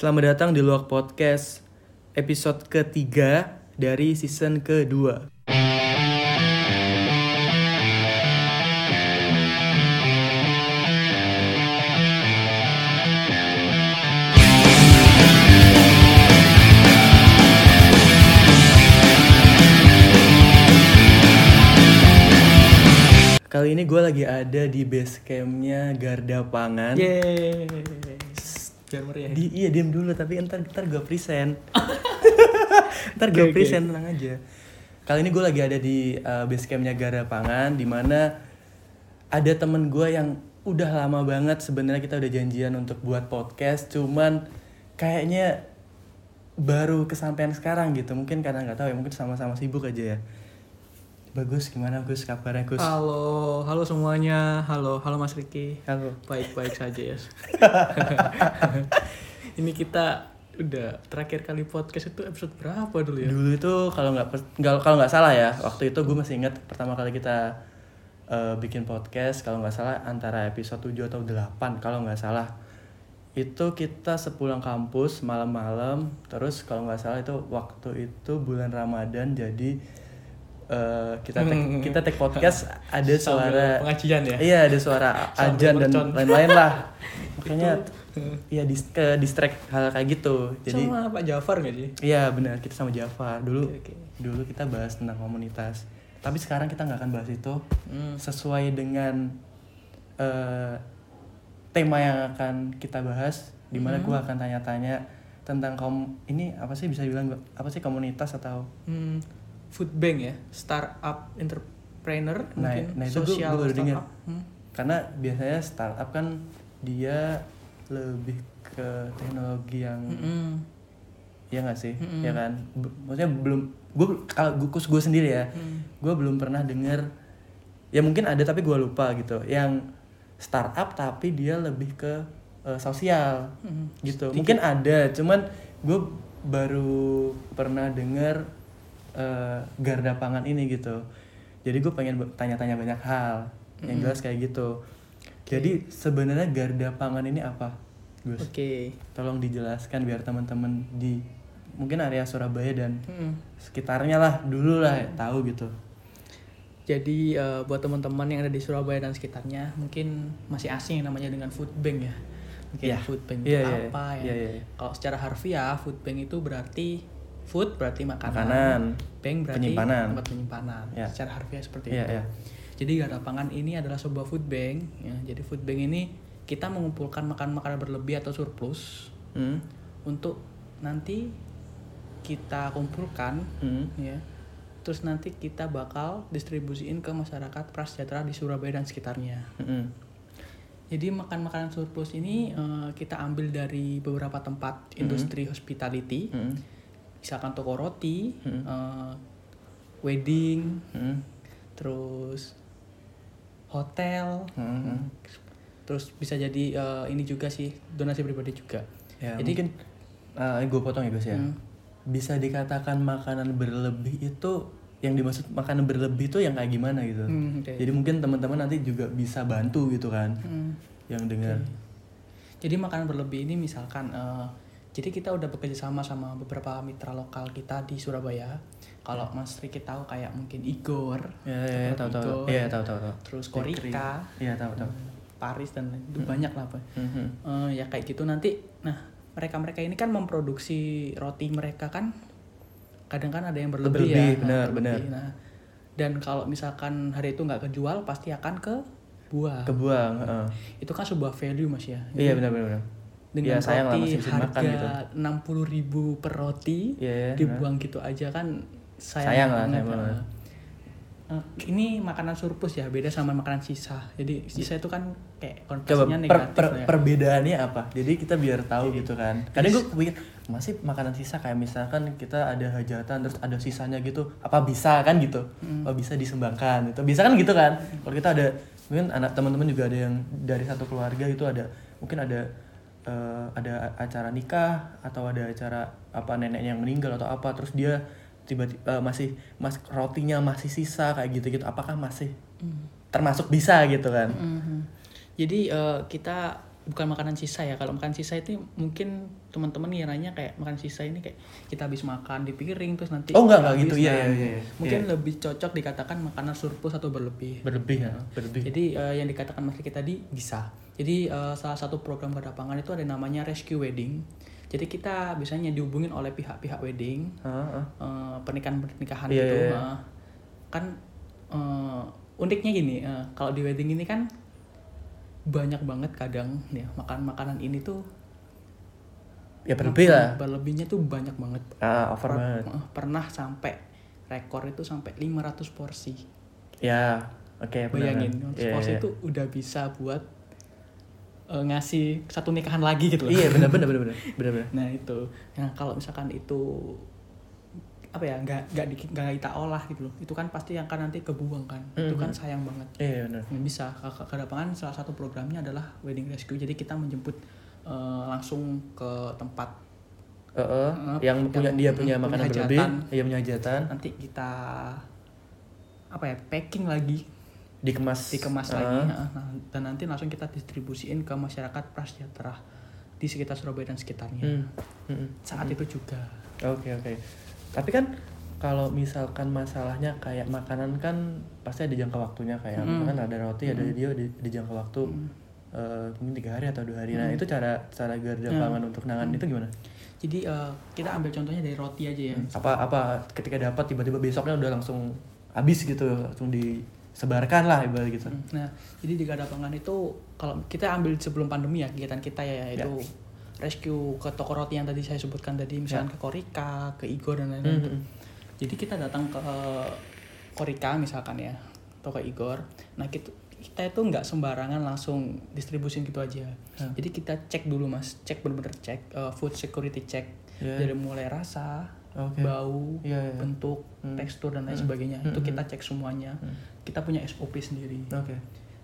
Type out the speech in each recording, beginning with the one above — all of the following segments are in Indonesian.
Selamat datang di Luak Podcast episode ketiga dari season kedua. Kali ini gue lagi ada di base campnya Garda Pangan. Yeay. Biar meriah. Di, iya diam dulu tapi ntar ntar gue present. ntar gue oke. present tenang aja. Kali ini gue lagi ada di uh, base campnya Gara Pangan di mana ada temen gue yang udah lama banget sebenarnya kita udah janjian untuk buat podcast cuman kayaknya baru kesampaian sekarang gitu mungkin karena nggak tahu ya mungkin sama-sama sibuk aja ya bagus gimana Gus kabarnya Gus Halo, halo semuanya. Halo, halo Mas Riki. halo Baik-baik saja ya. Ini kita udah terakhir kali podcast itu episode berapa dulu ya? Dulu itu kalau nggak kalau nggak salah ya, waktu itu gue masih ingat pertama kali kita eh, bikin podcast kalau nggak salah antara episode 7 atau 8 kalau nggak salah. Itu kita sepulang kampus malam-malam, terus kalau nggak salah itu waktu itu bulan Ramadan jadi eh, kita take, kita take podcast ada suara pengajian ya? Iya, ada suara ajan dan lain-lain lah. Makanya ya dis ke distract hal kayak gitu. Jadi Sama Pak Jafar gak sih? Iya benar kita sama Jafar dulu Oke, oke. dulu kita bahas tentang komunitas tapi sekarang kita nggak akan bahas itu Hmm. sesuai dengan eh, tema yang akan kita bahas di mana Hmm. gua akan tanya-tanya tentang kom ini apa sih bisa bilang gua- apa sih komunitas atau Hmm, food bank ya, startup entrepreneur Nah, mungkin nah itu sosial baru dengar. startup. Hmm. karena biasanya startup kan dia lebih ke teknologi yang Mm-mm. ya nggak sih Mm-mm. ya kan B- maksudnya belum gue kalau gue gue sendiri ya Hmm. gue belum pernah denger ya mungkin ada tapi gue lupa gitu yang startup tapi dia lebih ke eh, sosial Hmm. gitu mungkin ada cuman gue baru pernah denger eh, garda pangan ini gitu jadi gue pengen tanya-tanya banyak hal yang jelas kayak gitu jadi sebenarnya garda pangan ini apa Gus Oke. tolong dijelaskan biar teman-teman di mungkin area Surabaya dan Hmm. sekitarnya lah dulu lah tahu gitu Jadi eh, buat teman-teman yang ada di Surabaya dan sekitarnya mungkin masih asing yang namanya dengan food bank ya. Mungkin Iya. food bank Iya, itu iya, apa ya? iya, iya. Kalau secara harfiah food bank itu berarti food berarti makanan. Makanan. Bank berarti Penyimpanan. tempat penyimpanan. Iya. Secara harfiah seperti Iya, itu. iya. Jadi Garda Pangan ini adalah sebuah food bank ya. Jadi food bank ini kita mengumpulkan makanan-makanan berlebih atau surplus Hmm. untuk nanti kita kumpulkan Hmm. ya terus nanti kita bakal distribusiin ke masyarakat prasejahtera di Surabaya dan sekitarnya Hmm. jadi makan makanan surplus ini eh, kita ambil dari beberapa tempat industri hospitality Hmm. Misalkan toko roti Hmm. eh, wedding Hmm. terus hotel Hmm. terus bisa jadi eh, ini juga sih donasi pribadi juga Ya, Jadi- mungkin gue potong ya Gus ya. Hmm. Bisa dikatakan makanan berlebih itu yang dimaksud makanan berlebih itu yang kayak gimana gitu. Hmm, oke. Jadi mungkin teman-teman nanti juga bisa bantu gitu kan Hmm. yang dengar. Jadi makanan berlebih ini misalkan, eh, jadi kita udah bekerja sama sama beberapa mitra lokal kita di Surabaya. Kalau Mas Riki tahu kayak mungkin Igor, Ya, ya, ya, tahu tahu. Iya, tahu tahu tahu. terus. Korika, Iya, tahu tahu. Paris dan lain- itu banyak lah Pak. Hmm, hmm. Eh, ya kayak gitu nanti. Nah mereka-mereka ini kan memproduksi roti mereka kan, kadang kan ada yang berlebih, Berlebih, ya. benar, berlebih. benar. Nah, dan kalau misalkan hari itu nggak kejual pasti akan ke buah. Kebuang, heeh. Itu kan sebuah value mas ya. Iya, benar benar benar. Dengan Ya, sayang lah roti bisa harga makan gitu. enam puluh ribu per roti Iya, iya, dibuang gitu aja kan sayang, Sayang lah, sayang banget. nah. Eh, ini makanan surplus ya beda sama makanan sisa jadi sisa itu kan kayak Coba konversinya per- negatif per- lah ya. perbedaannya apa? Jadi kita biar tahu gitu kan. Kadang gue pikir masih makanan sisa kayak misalkan kita ada hajatan terus ada sisanya gitu, apa bisa kan gitu? Hmm. Oh bisa disumbangkan itu. Bisa kan gitu kan? Kalau kita ada mungkin anak teman-teman juga ada yang dari satu keluarga itu ada mungkin ada eh, ada acara nikah atau ada acara apa neneknya yang meninggal atau apa terus dia tiba-tiba eh, masih mas rotinya masih sisa kayak gitu-gitu apakah masih Hmm. termasuk bisa gitu kan? Mhm. Jadi eh, kita bukan makanan sisa ya kalau makan sisa itu mungkin teman-teman ngiranya kayak makan sisa ini kayak kita habis makan di piring terus nanti Oh, enggak, enggak gitu. Nah, iya, iya, iya. mungkin Iya. lebih cocok dikatakan makanan surplus atau berlebih berlebih ya berlebih jadi eh, yang dikatakan Mas Riki tadi bisa. Jadi eh, salah satu program Gadapangan itu ada namanya Rescue Wedding. Jadi kita biasanya dihubungin oleh pihak-pihak wedding, Ah, ah. eh, pernikahan-pernikahan Iya, gitu. iya, iya. eh, kan eh, uniknya gini, eh, kalau di wedding ini kan banyak banget kadang ya makan makanan ini tuh ya berlebih lah berlebihnya tuh banyak banget. ah over Per- banget pernah sampai rekor itu sampai 500 porsi. ya oke benar. Bayangin, Iya, porsi iya. itu udah bisa buat eh, ngasih satu nikahan lagi gitu loh. iya benar benar benar benar benar benar. Nah itu, nah kalau misalkan itu apa ya nggak nggak di- nggak kita olah gitu loh, itu kan pasti yang kan nanti kebuang kan, itu kan Mhm. sayang banget. iya benar. Nggak bisa, ke, ke, Kedapangan salah satu programnya adalah wedding rescue, jadi kita menjemput eh, langsung ke tempat Heeh, Eh, yang punya yang dia punya punya makanan berlebih. iya punya hajatan. Nanti kita apa ya packing lagi dikemas. Dikemas Ah, lagi nah, dan nanti langsung kita distribusiin ke masyarakat prasejahtera di sekitar Surabaya dan sekitarnya. Hmm, hmm, saat itu juga. Oke oke. Tapi kan kalau misalkan masalahnya kayak makanan kan pasti ada jangka waktunya kayak Mm. kan ada roti ada Mm. dia di, di jangka waktu Mm. eh, mungkin tiga hari atau dua hari. Nah Mm. itu cara cara garda Mm. pangan untuk nangan itu gimana? Jadi eh, kita ambil contohnya dari roti aja ya. Apa apa ketika dapat tiba-tiba besoknya udah langsung habis gitu langsung disebarkan lah ibarat gitu nah jadi di Gadapangan itu kalau kita ambil sebelum pandemi ya kegiatan kita ya Ya. yaitu rescue ke toko roti yang tadi saya sebutkan tadi misalnya ke Korika ke Igor dan lain-lain Hmm, tuh. hmm. jadi kita datang ke Korika misalkan ya atau ke Igor nah kita kita itu nggak sembarangan langsung distribusin gitu aja Hmm. jadi kita cek dulu mas cek bener-bener cek eh, food security check Ya. dari mulai rasa Oke. bau Iya, iya. bentuk Hmm. tekstur dan lain Hmm. sebagainya itu Hmm. kita cek semuanya Hmm. Kita punya SOP sendiri. Oke.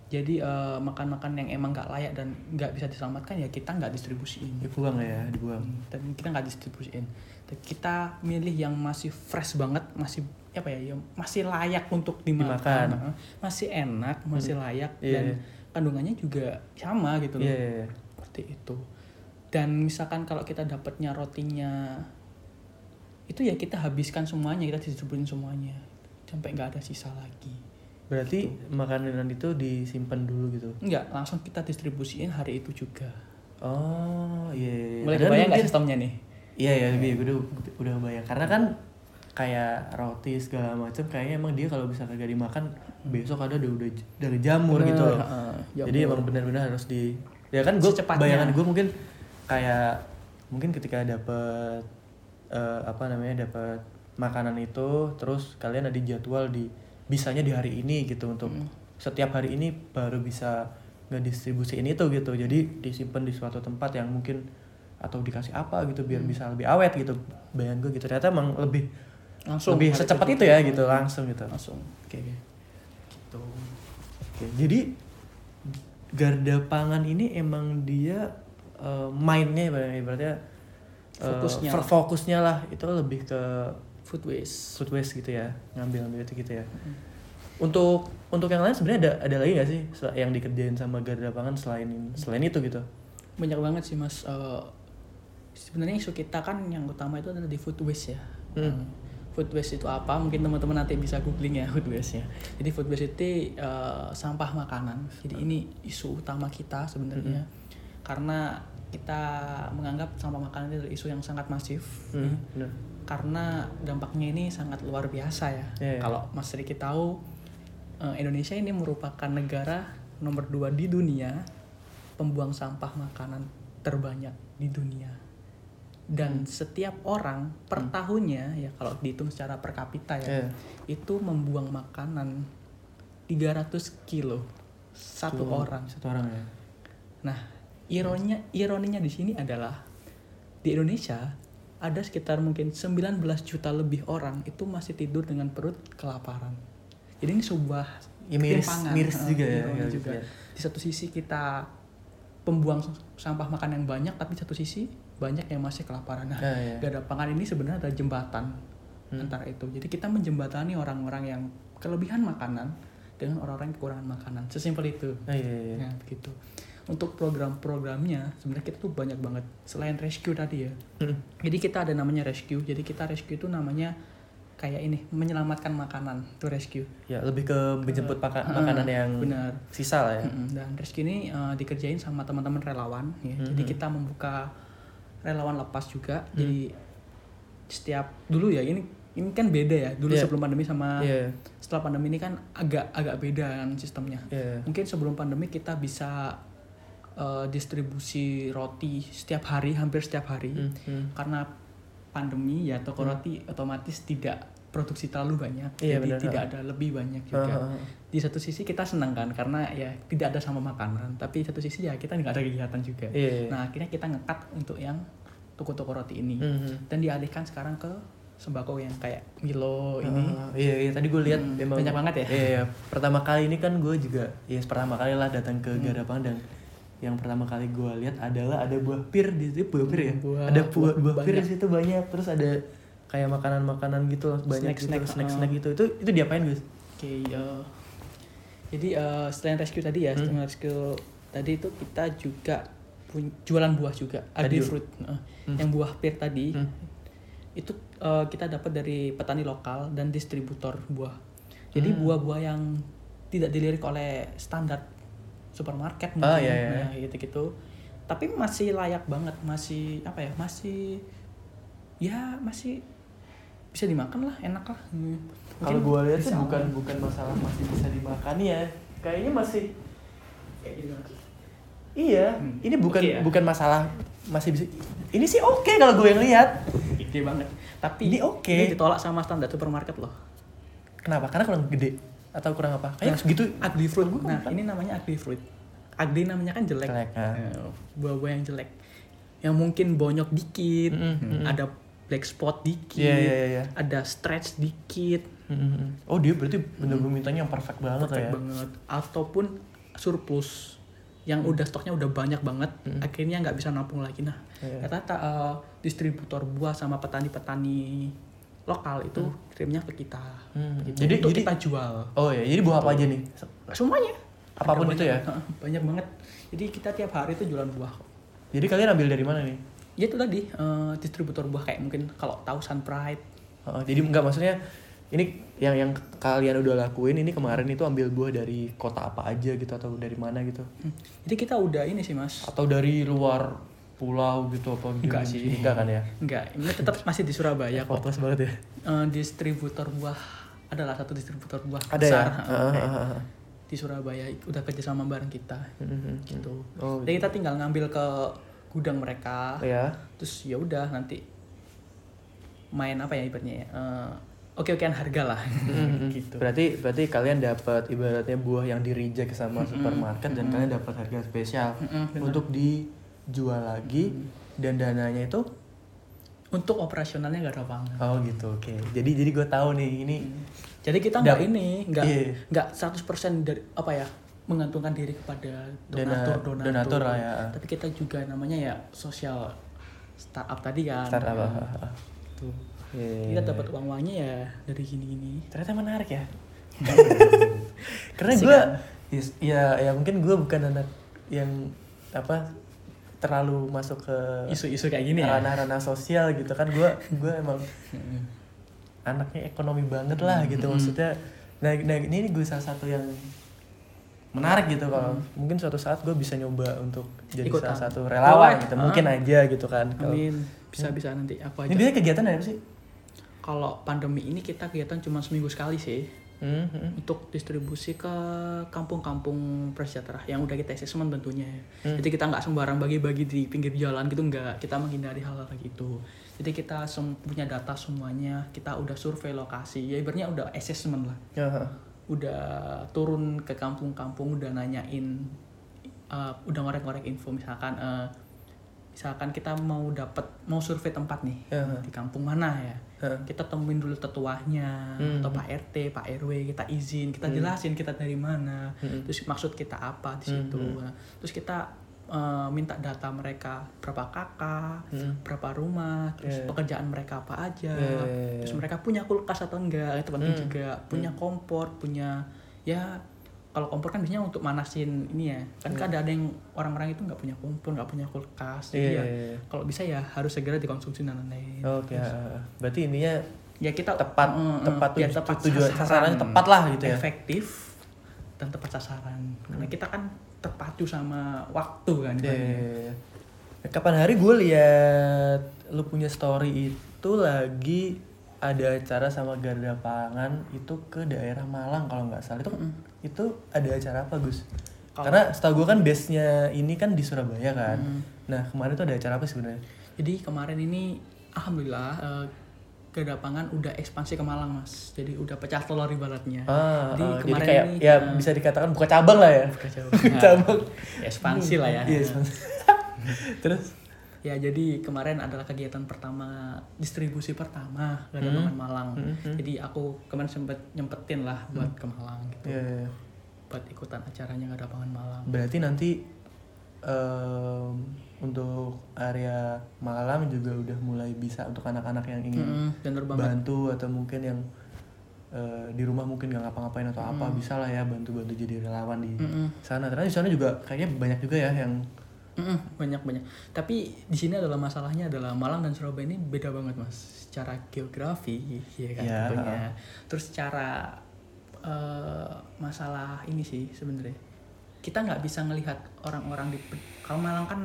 Jadi eh, makan-makan yang emang nggak layak dan nggak bisa diselamatkan ya kita nggak distribusiin. Dibuang ya dibuang. Dan kita nggak distribusiin. Dan kita milih yang masih fresh banget masih apa ya yang masih layak untuk dimakan, Dimakan. Masih enak masih layak Iya, dan iya. kandungannya juga sama gitu loh. Iya iya, iya. seperti itu. Dan misalkan kalau kita dapatnya rotinya itu ya kita habiskan semuanya kita distribusin semuanya. Sampai nggak ada sisa lagi berarti makanan itu disimpan dulu gitu Enggak, langsung kita distribusiin hari itu juga. oh iya iya, iya. Mulai Padahal kebayang nggak mungkin- sistemnya nih? Iya ya, lebih gue udah udah bayang karena kan kayak roti segala macam kayaknya emang dia kalau bisa kagak dimakan besok ada udah udah dari jamur Bener, gitu loh. jamur. Jadi emang benar-benar harus di ya kan gue bayangan gue mungkin kayak mungkin ketika dapet eh, apa namanya dapat makanan itu terus kalian ada jadwal di bisanya di hari ini gitu untuk Hmm. setiap hari ini baru bisa ngedistribusiin itu gitu jadi disimpan di suatu tempat yang mungkin atau dikasih apa gitu biar Hmm. bisa lebih awet gitu bayangan gue gitu ternyata emang lebih Langsung lebih secepat itu itu ya juga. gitu langsung gitu Langsung. oke Gitu. oke jadi garda pangan ini emang dia eh, mainnya ibaratnya ibaratnya, eh, Fokusnya fokusnya lah itu lebih ke Food waste. food waste gitu ya ngambil ngambil itu gitu ya Hmm. untuk untuk yang lain sebenarnya ada ada lagi nggak sih yang dikerjain sama garda pangan selain selain itu gitu Banyak banget sih mas. Eh, sebenarnya isu kita kan yang utama itu adalah di food waste ya. Hmm. Food waste itu apa? Mungkin teman-teman nanti bisa googling ya food waste ya. Jadi food waste itu eh, sampah makanan. Jadi ini isu utama kita sebenarnya. Karena kita menganggap sampah makanan itu adalah isu yang sangat masif. hmm. Karena dampaknya ini sangat luar biasa ya. Iya, iya. Kalau Mas Riki tahu eh, Indonesia ini merupakan negara nomor dua di dunia pembuang sampah makanan terbanyak di dunia. Dan setiap orang per tahunnya ya kalau dihitung secara per kapita ya Iya. itu membuang makanan 300 kilo satu Tuh, orang. satu orang ya Nah, ironinya ironinya di sini adalah di Indonesia ada sekitar mungkin 19 juta lebih orang itu masih tidur dengan perut kelaparan. Jadi ini sebuah Ya, miris- miris juga ya, ya, juga. ya. Di satu sisi kita pembuang sampah makan yang banyak, tapi di satu sisi banyak yang masih kelaparan. Nah, Ya, ya. gak ada pangan ini sebenarnya adalah jembatan Hmm. antara itu. Jadi kita menjembatani orang-orang yang kelebihan makanan dengan orang-orang yang kekurangan makanan. Sesimpel itu. Ah, iya, iya. Nah, begitu. Untuk program-programnya sebenarnya kita tuh banyak banget selain rescue tadi ya Hmm. jadi kita ada namanya rescue jadi kita rescue itu namanya kayak ini menyelamatkan makanan itu rescue Ya lebih ke menjemput paka- makanan yang benar sisa lah ya. Mm-mm. dan rescue ini uh, dikerjain sama teman-teman relawan ya. jadi kita membuka relawan lepas juga jadi setiap dulu ya ini ini kan beda ya dulu Iya. sebelum pandemi sama Iya. setelah pandemi ini kan agak agak beda kan sistemnya Iya. mungkin sebelum pandemi kita bisa uh, distribusi roti setiap hari hampir setiap hari Hmm, hmm. karena pandemi ya toko roti otomatis tidak produksi terlalu banyak Iya, jadi benar. tidak ada lebih banyak juga ah, ah. di satu sisi kita senang kan karena ya tidak ada sama makanan tapi di satu sisi ya kita nggak ada kegiatan juga Iya. nah akhirnya kita ngekat untuk yang toko-toko roti ini Hmm, hmm. dan dialihkan sekarang ke sembako yang kayak Milo ini Ah, iya iya tadi gue lihat Hmm, banyak banget ya? Iya, iya. pertama kali ini kan gue juga ya pertama kali lah datang ke Hmm. Garapangan dan yang pertama kali gue lihat adalah ada buah pir di situ buah pir ya Hmm, buah- ada buah buah buah pir di situ banyak terus ada kayak makanan-makanan gitu loh banyak Snack-snack, gitu snack ah. snack gitu itu itu diapain guys Oke, eh, jadi eh, selain rescue tadi Hmm. ya, selain rescue tadi itu kita juga pun- jualan buah juga, agri fruit. Eh, Yang buah pir tadi Hmm. itu eh, kita dapat dari petani lokal dan distributor buah. Jadi Hmm. buah-buah yang tidak dilirik oleh standar supermarket Ah, mungkin, iya, iya. nah, gitu-gitu. Tapi masih layak banget, masih apa ya, masih ya masih bisa dimakan lah, enak lah. Hmm. kalau Mungkin gue lihat sih bukan bukan masalah masih bisa dimakan ya kayaknya masih kayak gitu iya Hmm. ini bukan Oke ya? bukan masalah masih bisa ini sih oke kalau gue yang lihat gede banget tapi Ini oke. ini ditolak sama standar supermarket loh kenapa karena kurang gede atau kurang apa? Kayak segitu ugly fruit. Gua nah kan- ini namanya ugly fruit. Ugly namanya kan jelek, Jelek. Eh, buah-buah yang jelek. Yang mungkin bonyok dikit Mm-mm, hmm, ada black spot dikit Iya, iya, iya, iya. ada stretch dikit. Mhm. Oh dia berarti bener-bener mintanya yang perfect banget lah perfect ya. banget. Ataupun surplus. Yang udah stoknya udah banyak banget akhirnya nggak bisa nampung lagi. Nah Iya. rata-rata eh, distributor buah sama petani-petani lokal itu kirimnya ke kita Hmm. Gitu. Jadi jadi kita jual oh ya jadi buah apa aja nih? semuanya Apa pun Ada itu ya? banyak, banyak banget jadi kita tiap hari itu jualan buah. Jadi kalian ambil dari mana nih? ya itu tadi eh, distributor buah kayak mungkin kalau tahu Sunpride Oh, jadi enggak maksudnya ini yang yang kalian udah lakuin ini kemarin itu ambil buah dari kota apa aja gitu atau dari mana gitu? Hmm. jadi kita udah ini sih mas Atau dari luar pulau gitu apa gitu? Enggak sih. Enggak kan ya? enggak ini tetap masih di Surabaya kok Hopeless banget ya. Eh, distributor buah adalah satu distributor buah Ada ya? besar kayak ah, ah. di Surabaya udah kerja sama bareng kita Mhm. gitu Oh, jadi kita tinggal ngambil ke gudang mereka ya. terus ya udah nanti main apa ya ibaratnya ya eh, oke-okean harga lah gitu Berarti berarti kalian dapat ibaratnya buah yang di reject sama supermarket dan kalian dapat harga spesial untuk dijual lagi dan dananya itu untuk operasionalnya gak ada oh gitu oke. Jadi jadi gue tahu nih ini jadi kita nggak ini nggak Iya. nggak 100% dari apa ya menggantungkan diri kepada donatur donatur, donatur lah ya. tapi kita juga namanya ya sosial startup tadi kan startup Ya, gitu. Iya. kita dapat uang uangnya ya dari gini gini Ternyata menarik ya. Karena gue kan? ya ya mungkin gue bukan anak yang apa terlalu masuk ke isu-isu kayak gini ya? ranah-ranah sosial gitu kan. Gue gue emang anaknya ekonomi banget lah gitu maksudnya. Nah, nah ini gue salah satu yang menarik gitu kalau mungkin suatu saat gue bisa nyoba untuk jadi Ikutan. salah satu relawan Boleh. gitu. Ah. mungkin aja gitu kan. Kalau- amin. bisa bisa nanti aku ini aja biasanya kegiatan apa sih? Kalau pandemi ini kita kegiatan cuma seminggu sekali sih Hmm, untuk distribusi ke kampung-kampung prasejahtera yang udah kita assessment tentunya ya. Hmm. Jadi kita nggak sembarang bagi-bagi di pinggir jalan gitu nggak. Kita menghindari hal-hal kayak gitu. Jadi kita sem- punya data semuanya, kita udah survei lokasi, ya ibaratnya udah assessment lah. Ha. Udah turun ke kampung-kampung, udah nanyain, uh, udah ngorek-ngorek info misalkan, uh, misalkan kita mau dapat mau survei tempat nih ha. di kampung mana ya Ha. kita temuin dulu tetuahnya Hmm. atau Pak RT, Pak RW, kita izin, kita jelasin kita dari mana, Hmm. terus maksud kita apa di situ, Nah, terus kita uh, minta data mereka berapa kakak, Hmm. berapa rumah, terus Yeah. pekerjaan mereka apa aja, Yeah, yeah. terus mereka punya kulkas atau enggak itu penting Hmm. juga, punya kompor, punya ya kalau kompor kan biasanya untuk manasin ini ya kan kadang ada yang orang-orang itu nggak punya kompor nggak punya kulkas jadi Iya, ya iya, iya. kalau bisa ya harus segera dikonsumsi dan lain-lain Oke, ah. berarti ininya ya kita Tepat- Mm, mm, tepat ya, tuju- tepat tujuan sasaran. sasarannya tepat lah gitu ya. efektif dan tepat sasaran karena kita kan terpacu sama waktu kan Iya, iya, iya. Kapan hari gue lihat lu punya story itu lagi ada acara sama Garda Pangan itu ke daerah Malang kalau nggak salah itu itu ada acara apa Gus? Karena setahu gue kan base-nya ini kan di Surabaya kan. Nah kemarin tuh ada acara apa sebenarnya? jadi kemarin ini alhamdulillah eh, Garda Pangan udah ekspansi ke Malang mas jadi udah pecah telur ibaratnya Ah, jadi ah, jadi kemarin kayak ini ya eh, bisa dikatakan buka cabang lah ya. kacau. cabang. ekspansi lah ya Iya, ekspansi. Terus Ya jadi kemarin adalah kegiatan pertama distribusi pertama Garda Hmm. Malang. Jadi aku kemarin sempet nyempetin lah buat ke Malang gitu. ya, ya, ya. Buat ikutan acaranya Garda Pangan Malang. Berarti nanti em, untuk area Malang juga udah mulai bisa untuk anak-anak yang ingin bener banget. bantu atau mungkin yang eh, di rumah mungkin gak ngapa-ngapain atau apa bisa lah ya bantu-bantu jadi relawan di Mm-mm. sana. Karena di sana juga kayaknya banyak juga ya yang Mm-mm, banyak banyak. Tapi di sini adalah masalahnya adalah Malang dan Surabaya ini beda banget mas. Secara geografi, ya kan Ya. tentunya. Terus secara eh, masalah ini sih sebenarnya kita nggak bisa ngelihat orang-orang di kalau Malang kan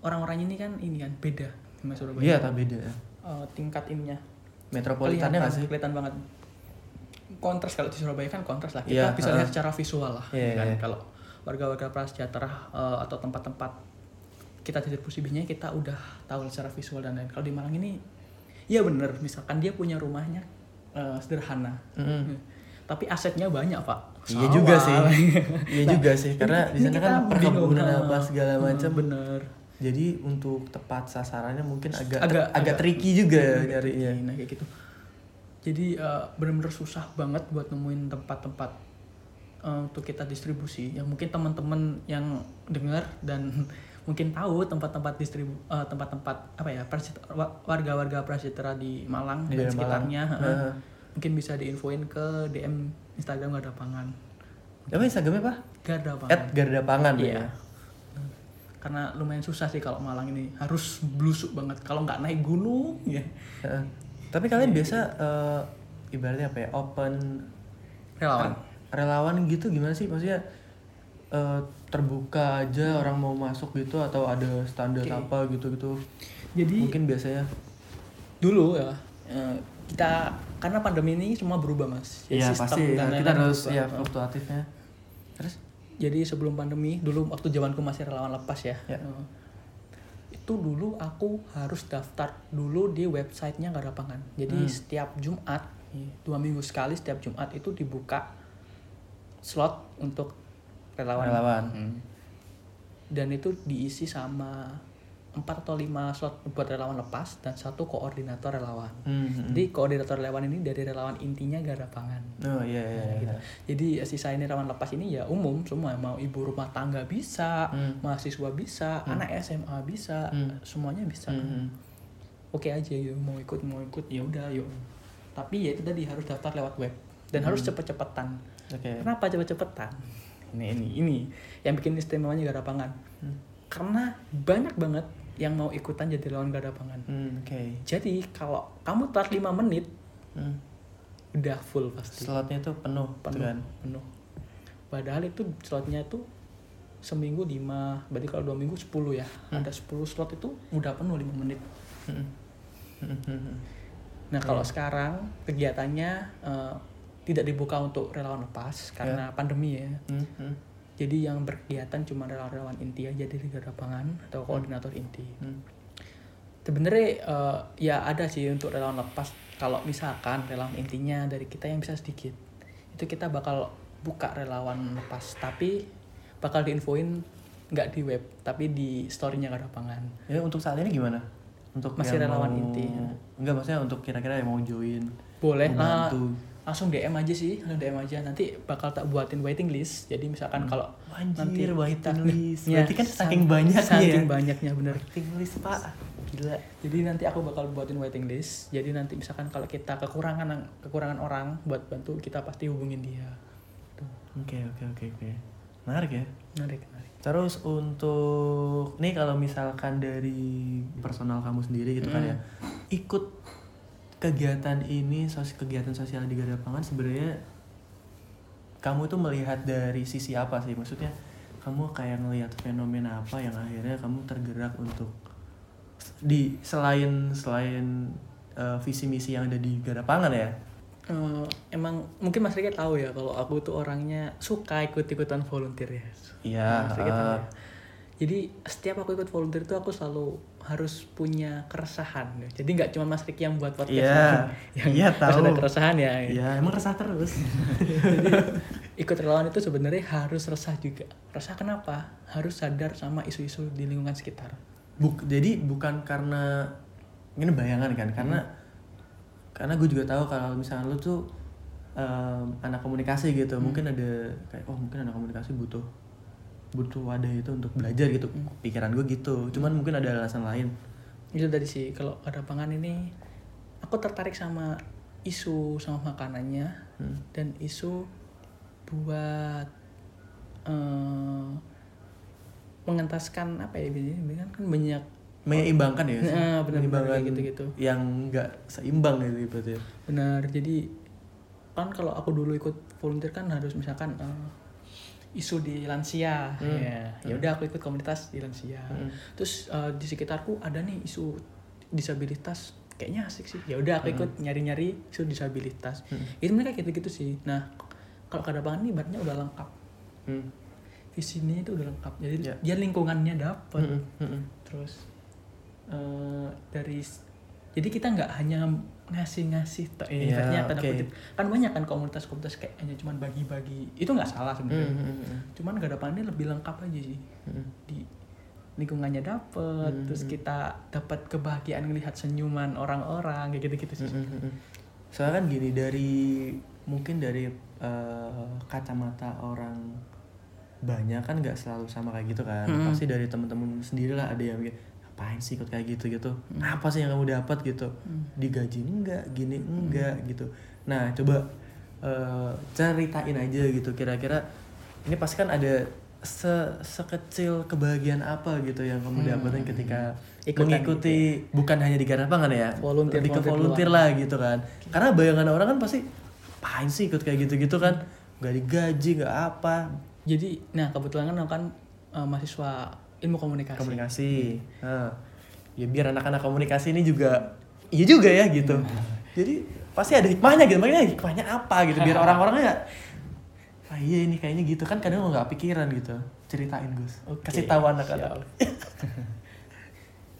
orang-orang ini kan ini kan beda sama Surabaya. iya tak beda ya. Eh, tingkat ininya Metropolitannya kelihatan, gak sih? kelihatan banget kontras kalau di Surabaya kan kontras lah kita Iya, bisa heeh. lihat secara visual lah Iya, kan iya. kalau warga-warga prasejahtera eh, atau tempat-tempat kita distribusi bijinya kita udah tahu secara visual dan lain kalau di Malang ini ya bener misalkan dia punya rumahnya eh, sederhana. Hmm. tapi asetnya banyak pak Iya juga sih. Iya juga sih karena di sana kan perkebunan apa segala eh, macam. bener Jadi untuk tepat sasarannya mungkin agak Agak- agak, agak- tricky juga ya nyarinya. Nah kayak gitu. Jadi eh, bener-bener susah banget buat nemuin tempat-tempat eh, untuk kita distribusi. Yang mungkin teman-teman yang dengar dan mungkin tahu tempat-tempat distribu eh, tempat-tempat apa ya warga-warga prasejahtera di Malang Di dan sekitarnya. Malang. heeh. Heeh. Mungkin bisa diinfoin ke DM Instagram Garda Pangan. Apa Instagramnya apa? Garda Pangan. At Garda Pangan Iya. ya. Karena lumayan susah sih kalau Malang ini harus blusuk banget. Kalau nggak naik gunung ya Heeh. Tapi kalian biasa eh, ibaratnya apa ya? Open relawan. Relawan gitu gimana sih? Maksudnya eh, terbuka aja orang mau masuk gitu atau ada standar Oke. apa gitu-gitu? Jadi Mungkin biasanya. dulu ya eh, kita karena pandemi ini semua berubah mas Jadi Iya sistem pasti dan ya, kita harus berubah. ya fluktuatifnya. Terus? jadi sebelum pandemi dulu waktu zamanku masih relawan lepas ya, Ya. eh, itu dulu aku harus daftar dulu di websitenya nggak ada pangan jadi Hmm. setiap Jumat dua minggu sekali setiap Jumat itu dibuka slot untuk relawan Relawan. Hmm. dan itu diisi sama empat atau lima slot buat relawan lepas dan satu koordinator relawan Hmm, hmm. Jadi koordinator relawan ini dari relawan intinya gak ada pangan. Oh iya iya. Nah, gitu. Jadi sisa ini relawan lepas ini ya umum semua mau ibu rumah tangga bisa, Hmm. mahasiswa bisa, anak SMA bisa, Hmm. semuanya bisa. Hmm, hmm. Oke aja yuk mau ikut mau ikut ya udah yuk. Tapi ya itu tadi harus daftar lewat web dan harus cepet-cepetan. Oke. Kenapa cepet-cepetan? Ini ini ini yang bikin istimewanya gak ada pangan. Hmm. Karena banyak banget yang mau ikutan jadi relawan gak ada pangan. Hmm, Oke. Jadi kalau kamu telat 5 menit Hmm. udah full pasti Slotnya tuh penuh, penuh tuh kan. penuh padahal itu slotnya itu seminggu 5 berarti kalau dua minggu 10 ya ada 10 slot itu udah penuh 5 menit Hmm. Hmm, hmm, hmm. nah kalau sekarang kegiatannya eh, tidak dibuka untuk relawan lepas karena pandemi ya Hmm, hmm. jadi yang berkegiatan cuma relawan-relawan inti aja dari garda pangan atau koordinator inti Hmm. sebenarnya eh, ya ada sih untuk relawan lepas kalau misalkan relawan intinya dari kita yang bisa sedikit itu kita bakal buka relawan lepas tapi bakal diinfoin nggak di web tapi di storynya gak ada pangan Ya untuk saat ini gimana? Untuk Masih relawan mau- inti. Enggak maksudnya untuk kira-kira yang mau join. boleh bantu. Langsung DM aja sih langsung DM aja nanti bakal tak buatin waiting list jadi misalkan kalau Anjir, nanti waiting kita- list. Ya, Berarti kan saking banyaknya saking ya? banyaknya bener Waiting list, Pak. Gila. Jadi nanti aku bakal buatin waiting list. Jadi nanti misalkan kalau kita kekurangan kekurangan orang buat bantu, kita pasti hubungin dia. Oke oke oke oke. Menarik ya. menarik menarik Terus untuk nih kalau misalkan dari personal kamu sendiri gitu kan Hmm. ya, ikut kegiatan ini, sos kegiatan sosial di Garda Pangan sebenarnya kamu tuh melihat dari sisi apa sih? Maksudnya kamu kayak ngelihat fenomena apa yang akhirnya kamu tergerak untuk di selain selain eh, visi misi yang ada di Garda Pangan ya? Eh, emang mungkin Mas Rika tahu ya kalau aku tuh orangnya suka ikut-ikutan volunteer ya. Iya. Rika tahu eh, ya. Jadi setiap aku ikut volunteer itu aku selalu harus punya keresahan. ya. Jadi nggak cuma Mas Riki yang buat podcast Iya. yang harus tahu. ada keresahan ya. Iya, emang resah terus. Jadi ikut relawan itu sebenarnya harus resah juga. Resah kenapa? Harus sadar sama isu-isu di lingkungan sekitar. Buk, jadi bukan karena ini bayangan kan, karena karena gue juga tahu kalau misalnya lu tuh em, anak komunikasi gitu, mungkin ada kayak oh mungkin anak komunikasi butuh butuh wadah itu untuk belajar gitu. Pikiran gue gitu. Cuman mungkin ada alasan lain. Itu tadi sih kalau ada pangan ini aku tertarik sama isu sama makanannya Hmm. dan isu buat eh, mengentaskan apa ya biasanya kan banyak Menyeimbangkan ya. Nah, benar-benar Menyeimbangkan kayak gitu-gitu. Yang enggak seimbang gitu berarti. ya. benar jadi kan kalau aku dulu ikut volunteer kan harus misalkan eh, isu di lansia Hmm. ya ya udah aku ikut komunitas di lansia Hmm. terus eh, di sekitarku ada nih isu disabilitas kayaknya asik sih ya udah aku ikut nyari-nyari isu disabilitas Hmm. itu mereka gitu-gitu sih nah kalau kadapangan ini ibaratnya udah lengkap Hmm. visinya itu udah lengkap jadi Ya. dia lingkungannya dapet Hmm, hmm, hmm. terus eh, dari jadi kita nggak hanya ngasih-ngasih tok Iya, ya, ibaratnya tanda kutip. kan banyak kan komunitas-komunitas kayak hanya cuman bagi-bagi itu nggak salah sebenarnya Hmm, hmm, hmm. cuman gak depannya lebih lengkap aja sih Hmm. di lingkungannya dapet Hmm. terus kita dapat kebahagiaan ngelihat senyuman orang-orang kayak gitu-gitu sih Mm, mm, mm. Soalnya kan gini dari mungkin dari eh, kacamata orang banyak kan nggak selalu sama kayak gitu kan. Mm. Pasti dari temen-temen sendiri lah ada yang ngapain sih ikut kayak gitu gitu. Apa sih yang kamu dapat gitu? Mm. Digaji enggak, gini enggak gitu. Nah coba eh, ceritain aja gitu kira-kira ini pasti kan ada se sekecil kebahagiaan apa gitu yang kamu Hmm. dapetin ketika Ikutan mengikuti bukan hanya di Garapangan ya Volunteer- lebih ke volunteer volunteer lah gitu kan karena bayangan orang kan pasti apain sih ikut kayak gitu-gitu kan nggak digaji nggak apa jadi nah kebetulan kan kan eh, mahasiswa ilmu komunikasi. Komunikasi. Nah, ya biar anak-anak komunikasi ini juga iya juga ya gitu. Jadi pasti ada hikmahnya gitu. Makanya hikmahnya apa gitu biar orang-orangnya ah iya ini kayaknya gitu. Kan kadang nggak pikiran gitu. Ceritain Gus. Oke, kasih tahu anak-anak.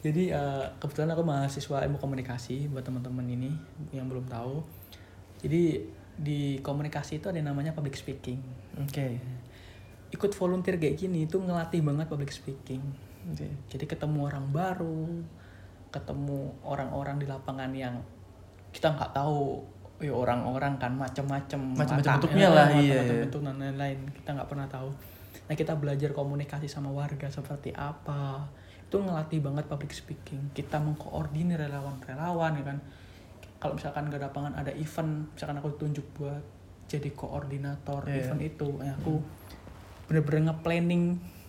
Jadi eh, kebetulan aku mahasiswa ilmu komunikasi buat teman-teman ini yang belum tahu. Jadi di komunikasi itu ada yang namanya public speaking. oke Ikut volunteer kayak gini itu ngelatih banget public speaking. Jadi ketemu orang baru, ketemu orang-orang di lapangan yang kita nggak tahu ya orang-orang kan macam-macam Macam-macam bentuknya eh, lah, macam-macam iya, iya. bentuk dan lain-lain kita nggak pernah tahu. Nah kita belajar komunikasi sama warga seperti apa. Itu ngelatih banget public speaking. Kita mengkoordinir relawan-relawan ya kan. Kalau misalkan gak ada lapangan ada event misalkan aku tunjuk buat jadi koordinator Iya. event itu ya aku bener-bener nge-planning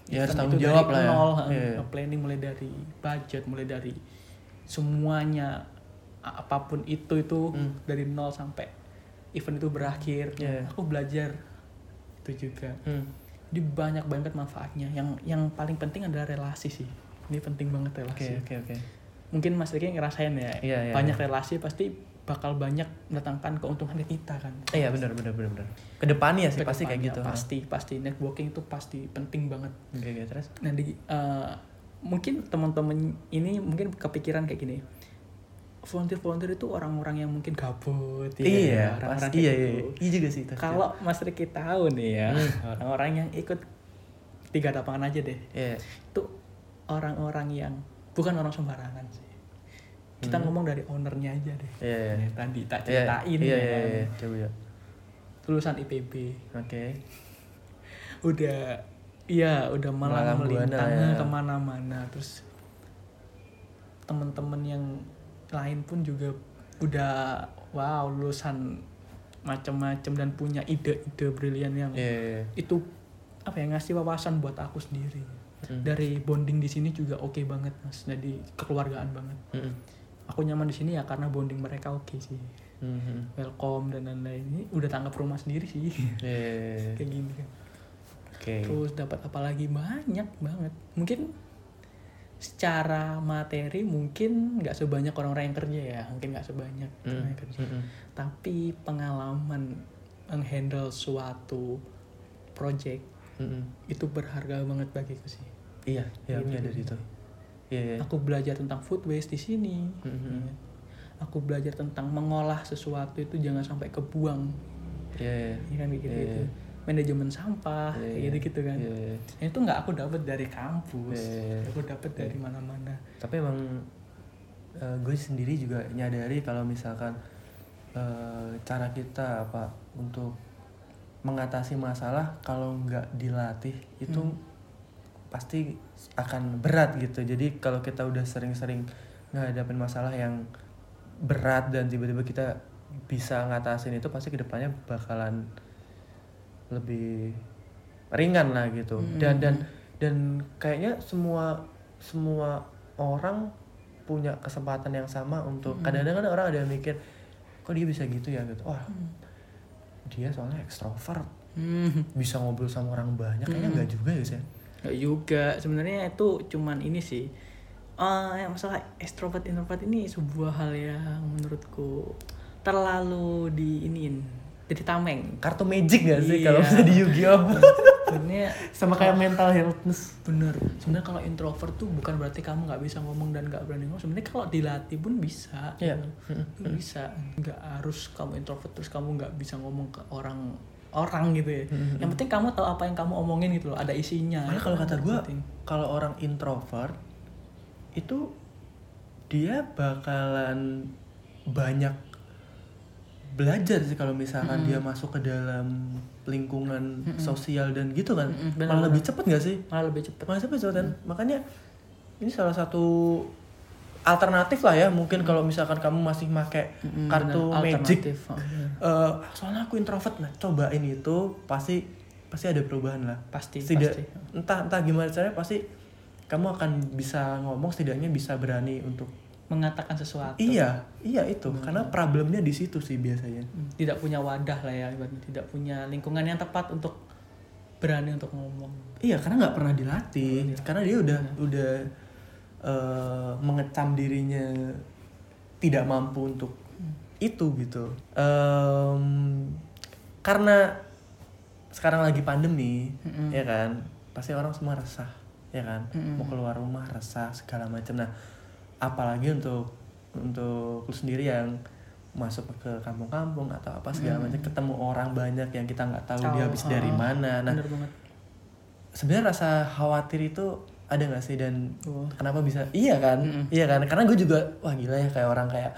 Ya, harus event tanggung itu jawab lah ya. nol, Iya. nge-planning mulai dari budget mulai dari semuanya apa pun itu itu Hmm. dari nol sampai event itu berakhir Iya. aku belajar itu juga Hmm. jadi banyak banget manfaatnya yang yang paling penting adalah relasi sih ini penting banget oke relasi oke oke mungkin mas Riki ngerasain ya Iya, iya, banyak iya. relasi pasti bakal banyak mendatangkan keuntungan ke kita kan. Eh, iya benar benar benar benar. Ke depannya sih pasti kayak gitu pasti pasti. Networking itu pasti penting banget. Oke oke terus? Nah di eh, mungkin teman-teman ini mungkin kepikiran kayak gini. Volunteer volunteer itu orang-orang yang mungkin gabut ya, iya orang-orang pasti. kayak iya iya gitu. iya juga sih kalau Mas Riki tahu nih ya Hmm. orang-orang yang ikut tiga lapangan aja deh. Iya. Itu orang-orang yang bukan orang sembarangan sih kita Hmm. ngomong dari ownernya aja deh iya iya Ya, tadi tak Iya, ceritain iya ya iya kan. iya coba ya lulusan IPB oke udah iya udah malah melintang ya. ke mana-mana terus temen-temen yang lain pun juga udah wow lulusan macam-macam dan punya ide-ide brilian yang iya, iya. itu apa ya ngasih wawasan buat aku sendiri Mm. dari bonding di sini juga oke banget mas jadi kekeluargaan banget Mm-mm. Aku nyaman di sini ya karena bonding mereka oke sih Mhm. welcome dan lain-lain ini udah tanggap rumah sendiri sih Iya, iya, iya. kayak gini kan Oke. terus dapat apa lagi banyak banget mungkin secara materi mungkin nggak sebanyak orang-orang yang kerja ya mungkin nggak sebanyak Mm. orang yang kerja Mm-mm. tapi pengalaman menghandle suatu project Mm-mm. itu berharga banget bagiku sih Iya, iya, aku nyadar itu. Iya, iya. aku belajar tentang food waste di sini Mhm. aku belajar tentang mengolah sesuatu itu jangan sampai kebuang Iya, iya. ya kan kayak gitu, Iya, iya. manajemen sampah Iya, kayak iya. gitu gitu kan Iya, iya. itu nggak aku dapat dari kampus Iya. aku dapat dari mana-mana Tapi emang eh, gue sendiri juga nyadari kalau misalkan eh, cara kita apa untuk mengatasi masalah kalau nggak dilatih itu Hmm. Pasti akan berat gitu. Jadi kalau kita udah sering-sering ngadapin masalah yang berat dan tiba-tiba kita bisa ngatasin itu pasti ke depannya bakalan lebih ringan lah gitu. Hmm. Dan dan dan kayaknya semua semua orang punya kesempatan yang sama untuk Hmm. kadang-kadang kan orang ada yang mikir kok dia bisa gitu ya gitu. Wah, Hmm. dia soalnya ekstrovert Hmm. bisa ngobrol sama orang banyak kayaknya Hmm. enggak juga ya sih Nggak juga. Sebenarnya itu cuman ini sih. Eh, yang masalah extrovert introvert ini sebuah hal yang menurutku terlalu diinin jadi tameng. Kartu magic gak sih Iya. kalau bisa di Yu-Gi-Oh? Sebenarnya sama kayak mental healthness. Bener. Sebenarnya kalau introvert tuh bukan berarti kamu nggak bisa ngomong dan nggak berani ngomong. Sebenarnya kalau dilatih pun bisa. Itu bisa. Nggak harus kamu introvert terus kamu nggak bisa ngomong ke orang orang gitu ya. Mm-mm. yang penting kamu tahu apa yang kamu omongin gitu loh ada isinya. Malah kalau kata gue kalau orang introvert itu dia bakalan banyak belajar sih kalau misalkan Mm-mm. dia masuk ke dalam lingkungan Mm-mm. sosial dan gitu kan. Benar, malah lebih cepet gak sih? Malah lebih cepet. Malah cepet kan makanya ini salah satu alternatif lah ya mungkin kalau misalkan kamu masih pakai Mm-mm, kartu magic. Oh. Eh, soalnya aku introvert nah cobain itu pasti pasti ada perubahan lah pasti tidak pasti entah entah gimana caranya pasti kamu akan bisa ngomong setidaknya bisa berani untuk mengatakan sesuatu iya iya itu Hmm. karena problemnya di situ sih biasanya Hmm, tidak punya wadah lah ya tidak punya lingkungan yang tepat untuk berani untuk ngomong iya karena nggak pernah dilatih Iya. karena dia udah udah eh, mengecam dirinya tidak mampu untuk itu gitu. Em, karena sekarang lagi pandemi Mm-mm. ya kan? Pasti orang semua resah ya kan? Mm-mm. mau keluar rumah resah segala macam. Nah apalagi untuk untuk lu sendiri yang masuk ke kampung-kampung atau apa segala Mm. macam ketemu orang banyak yang kita nggak tahu dia Tahu, habis dari ah, mana. Nah sebenarnya rasa khawatir itu ada nggak sih? Dan Oh. kenapa bisa? Iya kan? Mm-mm. iya kan? Karena gue juga wah gila ya kayak orang kayak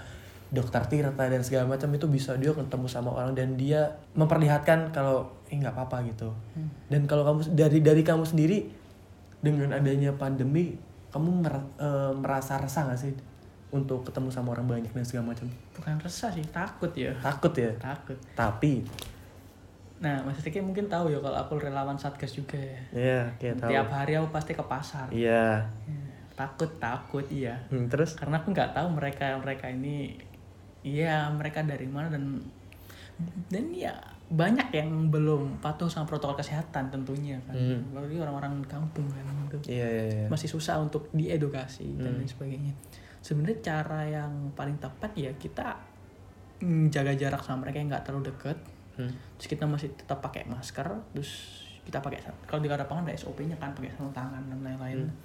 dokter Tirta dan segala macam itu bisa dia ketemu sama orang dan dia memperlihatkan kalau eh nggak apa-apa gitu. Hmm. dan kalau kamu dari dari kamu sendiri dengan adanya pandemi kamu mer- eh, merasa resah nggak sih untuk ketemu sama orang banyak dan segala macam? Bukan resah sih takut ya. Takut ya? Takut. Tapi nah mas Riki mungkin tahu ya kalau aku relawan satgas juga ya. Ya kayak tahu. tiap hari aku pasti ke pasar. Iya. Ya, takut takut iya. Hmm, terus? Karena aku nggak tahu mereka mereka ini iya mereka dari mana dan dan ya banyak yang belum patuh sama protokol kesehatan tentunya kan. Hmm. apalagi orang-orang kampung kan gitu. Iya iya iya. Masih susah untuk diedukasi dan Hmm. lain sebagainya. Sebenarnya cara yang paling tepat ya kita mm, jaga jarak sama mereka yang nggak terlalu deket Hmm. terus kita masih tetap pakai masker terus kita pakai kalau di lapangan ada SOP-nya kan pakai sarung tangan dan lain-lain Hmm.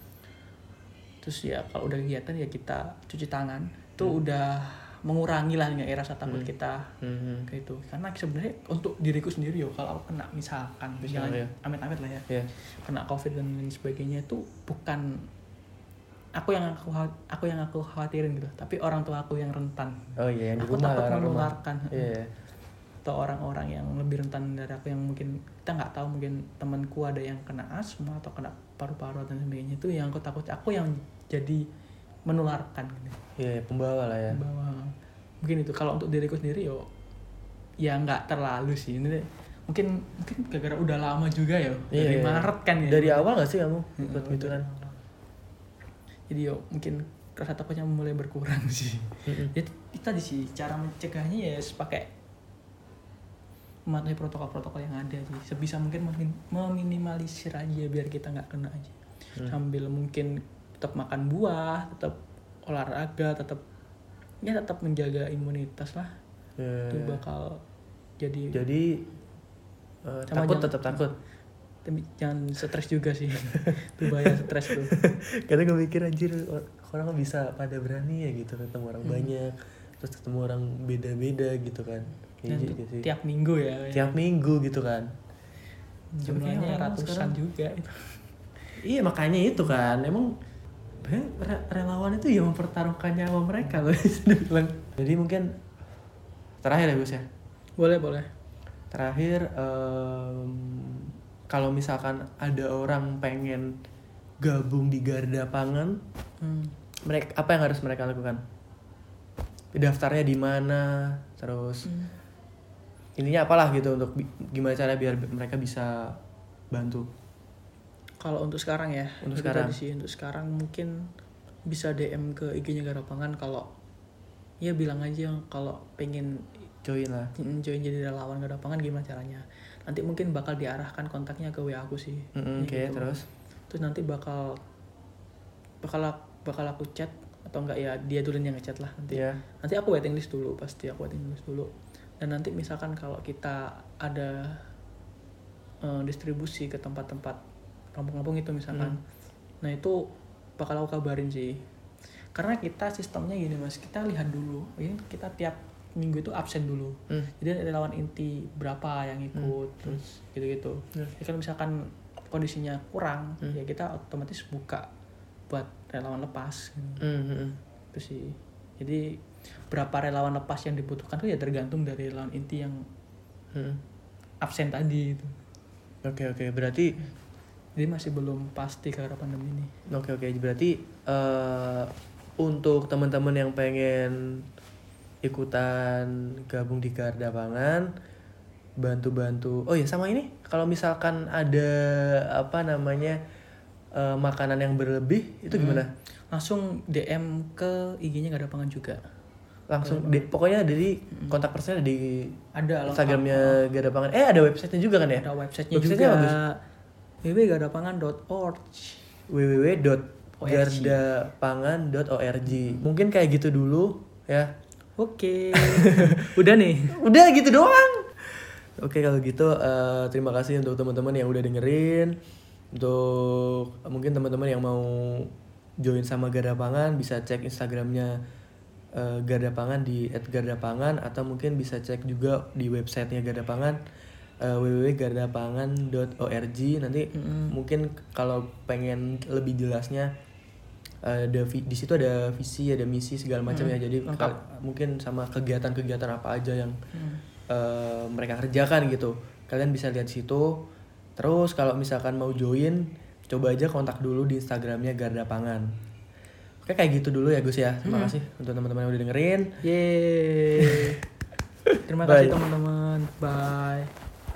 terus ya kalau udah kegiatan ya kita cuci tangan itu Hmm. udah mengurangi lah nggak rasa takut Hmm. kita Hmm. kayak itu karena sebenarnya untuk diriku sendiri yo kalau aku kena misalkan Misalnya, misalnya ya. amit-amit lah ya Iya. kena covid dan lain sebagainya itu bukan aku yang aku aku yang aku khawatirin gitu tapi orang tua aku yang rentan oh iya yang di aku rumah takut menularkan iya atau orang-orang yang lebih rentan dari aku yang mungkin kita nggak tahu mungkin temanku ada yang kena asma atau kena paru-paru dan sebagainya itu yang aku takut aku yang jadi menularkan gitu. Iya pembawa lah ya. Bahwa mungkin itu. Kalau untuk diriku sendiri yo ya nggak terlalu sih. Ini mungkin mungkin gara-gara udah lama juga ya Iya, dari iya. Maret kan ya. Dari awal gak sih kamu ikut gitu kan? jadi yo mungkin rasa takutnya mulai berkurang sih. Mm-mm. ya itu tadi sih cara mencegahnya ya pakai mematuhi protokol-protokol yang ada sih sebisa mungkin memin- meminimalisir aja biar kita nggak kena aja Hmm. sambil mungkin tetap makan buah tetap olahraga tetap ya tetap menjaga imunitas lah Ya, itu ya. bakal jadi Jadi Sama takut jangan- tetap takut. tapi jangan stres juga sih itu bahaya stres tuh Karena gue mikir anjir or- orang bisa pada berani ya gitu ketemu orang Hmm. banyak terus ketemu orang beda-beda gitu kan. Gitu sih. tiap minggu ya Tiap minggu gitu kan. jumlahnya ratusan sekarang- juga itu Iya makanya itu kan emang re- relawan itu ya mempertaruhkan nyawa mereka loh. Jadi mungkin terakhir ya Gus ya. boleh boleh Terakhir em, kalau misalkan ada orang pengen gabung di garda pangan, Hmm. mereka apa yang harus mereka lakukan? Daftarnya di mana? Terus Hmm. Ininya apalah gitu untuk gimana cara biar mereka bisa bantu. Kalau untuk sekarang ya, Untuk sekarang. sih untuk sekarang mungkin bisa DM ke IG-nya Garapangan kalau ya bilang aja kalau pengen Join lah. mm, join jadi relawan Garapangan gimana caranya. Nanti mungkin bakal diarahkan kontaknya ke WA aku sih. Mm-mm, Ya Oke, gitu. terus Terus nanti bakal bakal ak- bakal aku chat atau enggak ya dia dulu yang ngechat lah nanti. ya. Nanti aku waiting list dulu pasti aku waiting list dulu. Dan nanti misalkan kalau kita ada eh, distribusi ke tempat-tempat kampung-kampung itu misalkan. Nah, itu bakal aku kabarin sih. Karena kita sistemnya gini Mas, kita lihat dulu. Ini kita tiap minggu itu absen dulu. Hmm. Jadi relawan inti berapa yang ikut terus gitu-gitu. Hmm. Ya kan misalkan kondisinya kurang, Hmm. ya kita otomatis buka buat relawan lepas. Hmm, hmm, hmm. Itu sih. Jadi berapa relawan lepas yang dibutuhkan tuh ya tergantung dari relawan inti yang Hmm. absen tadi itu. Oke oke berarti Jadi masih belum pasti karena pandemi ini. oke oke berarti eh untuk teman-teman yang pengen ikutan gabung di Garda Pangan bantu-bantu oh ya sama ini kalau misalkan ada apa namanya eh, makanan yang berlebih itu gimana Langsung DM ke IG-nya gak ada pangan juga. Langsung di- pokoknya dari kontak personnya di Ada. Instagramnya Garda Pangan eh ada websitenya juga kan ya Ada websitenya Websitenya juga. bagus. www.gadapangan.org. www.gardapangan.org mungkin kayak gitu dulu ya Oke. Udah nih. udah gitu doang oke kalau gitu eh, terima kasih untuk teman-teman yang udah dengerin untuk mungkin teman-teman yang mau join sama Garda Pangan bisa cek instagramnya eh, Garda Pangan di @gardapangan atau mungkin bisa cek juga di websitenya Garda Pangan eh, www.gardapangan.org nanti mungkin kalau pengen lebih jelasnya eh, ada vi- di situ ada visi ada misi segala macam ya. Jadi lengkap. kal- mungkin sama kegiatan-kegiatan apa aja yang Hmm. eh, mereka kerjakan gitu. Kalian bisa lihat situ. Terus kalau misalkan mau join coba aja kontak dulu di instagramnya Garda Pangan oke kayak gitu dulu ya Gus ya terima kasih untuk teman-teman yang udah dengerin Yeay. Terima Bye. kasih teman-teman. Bye.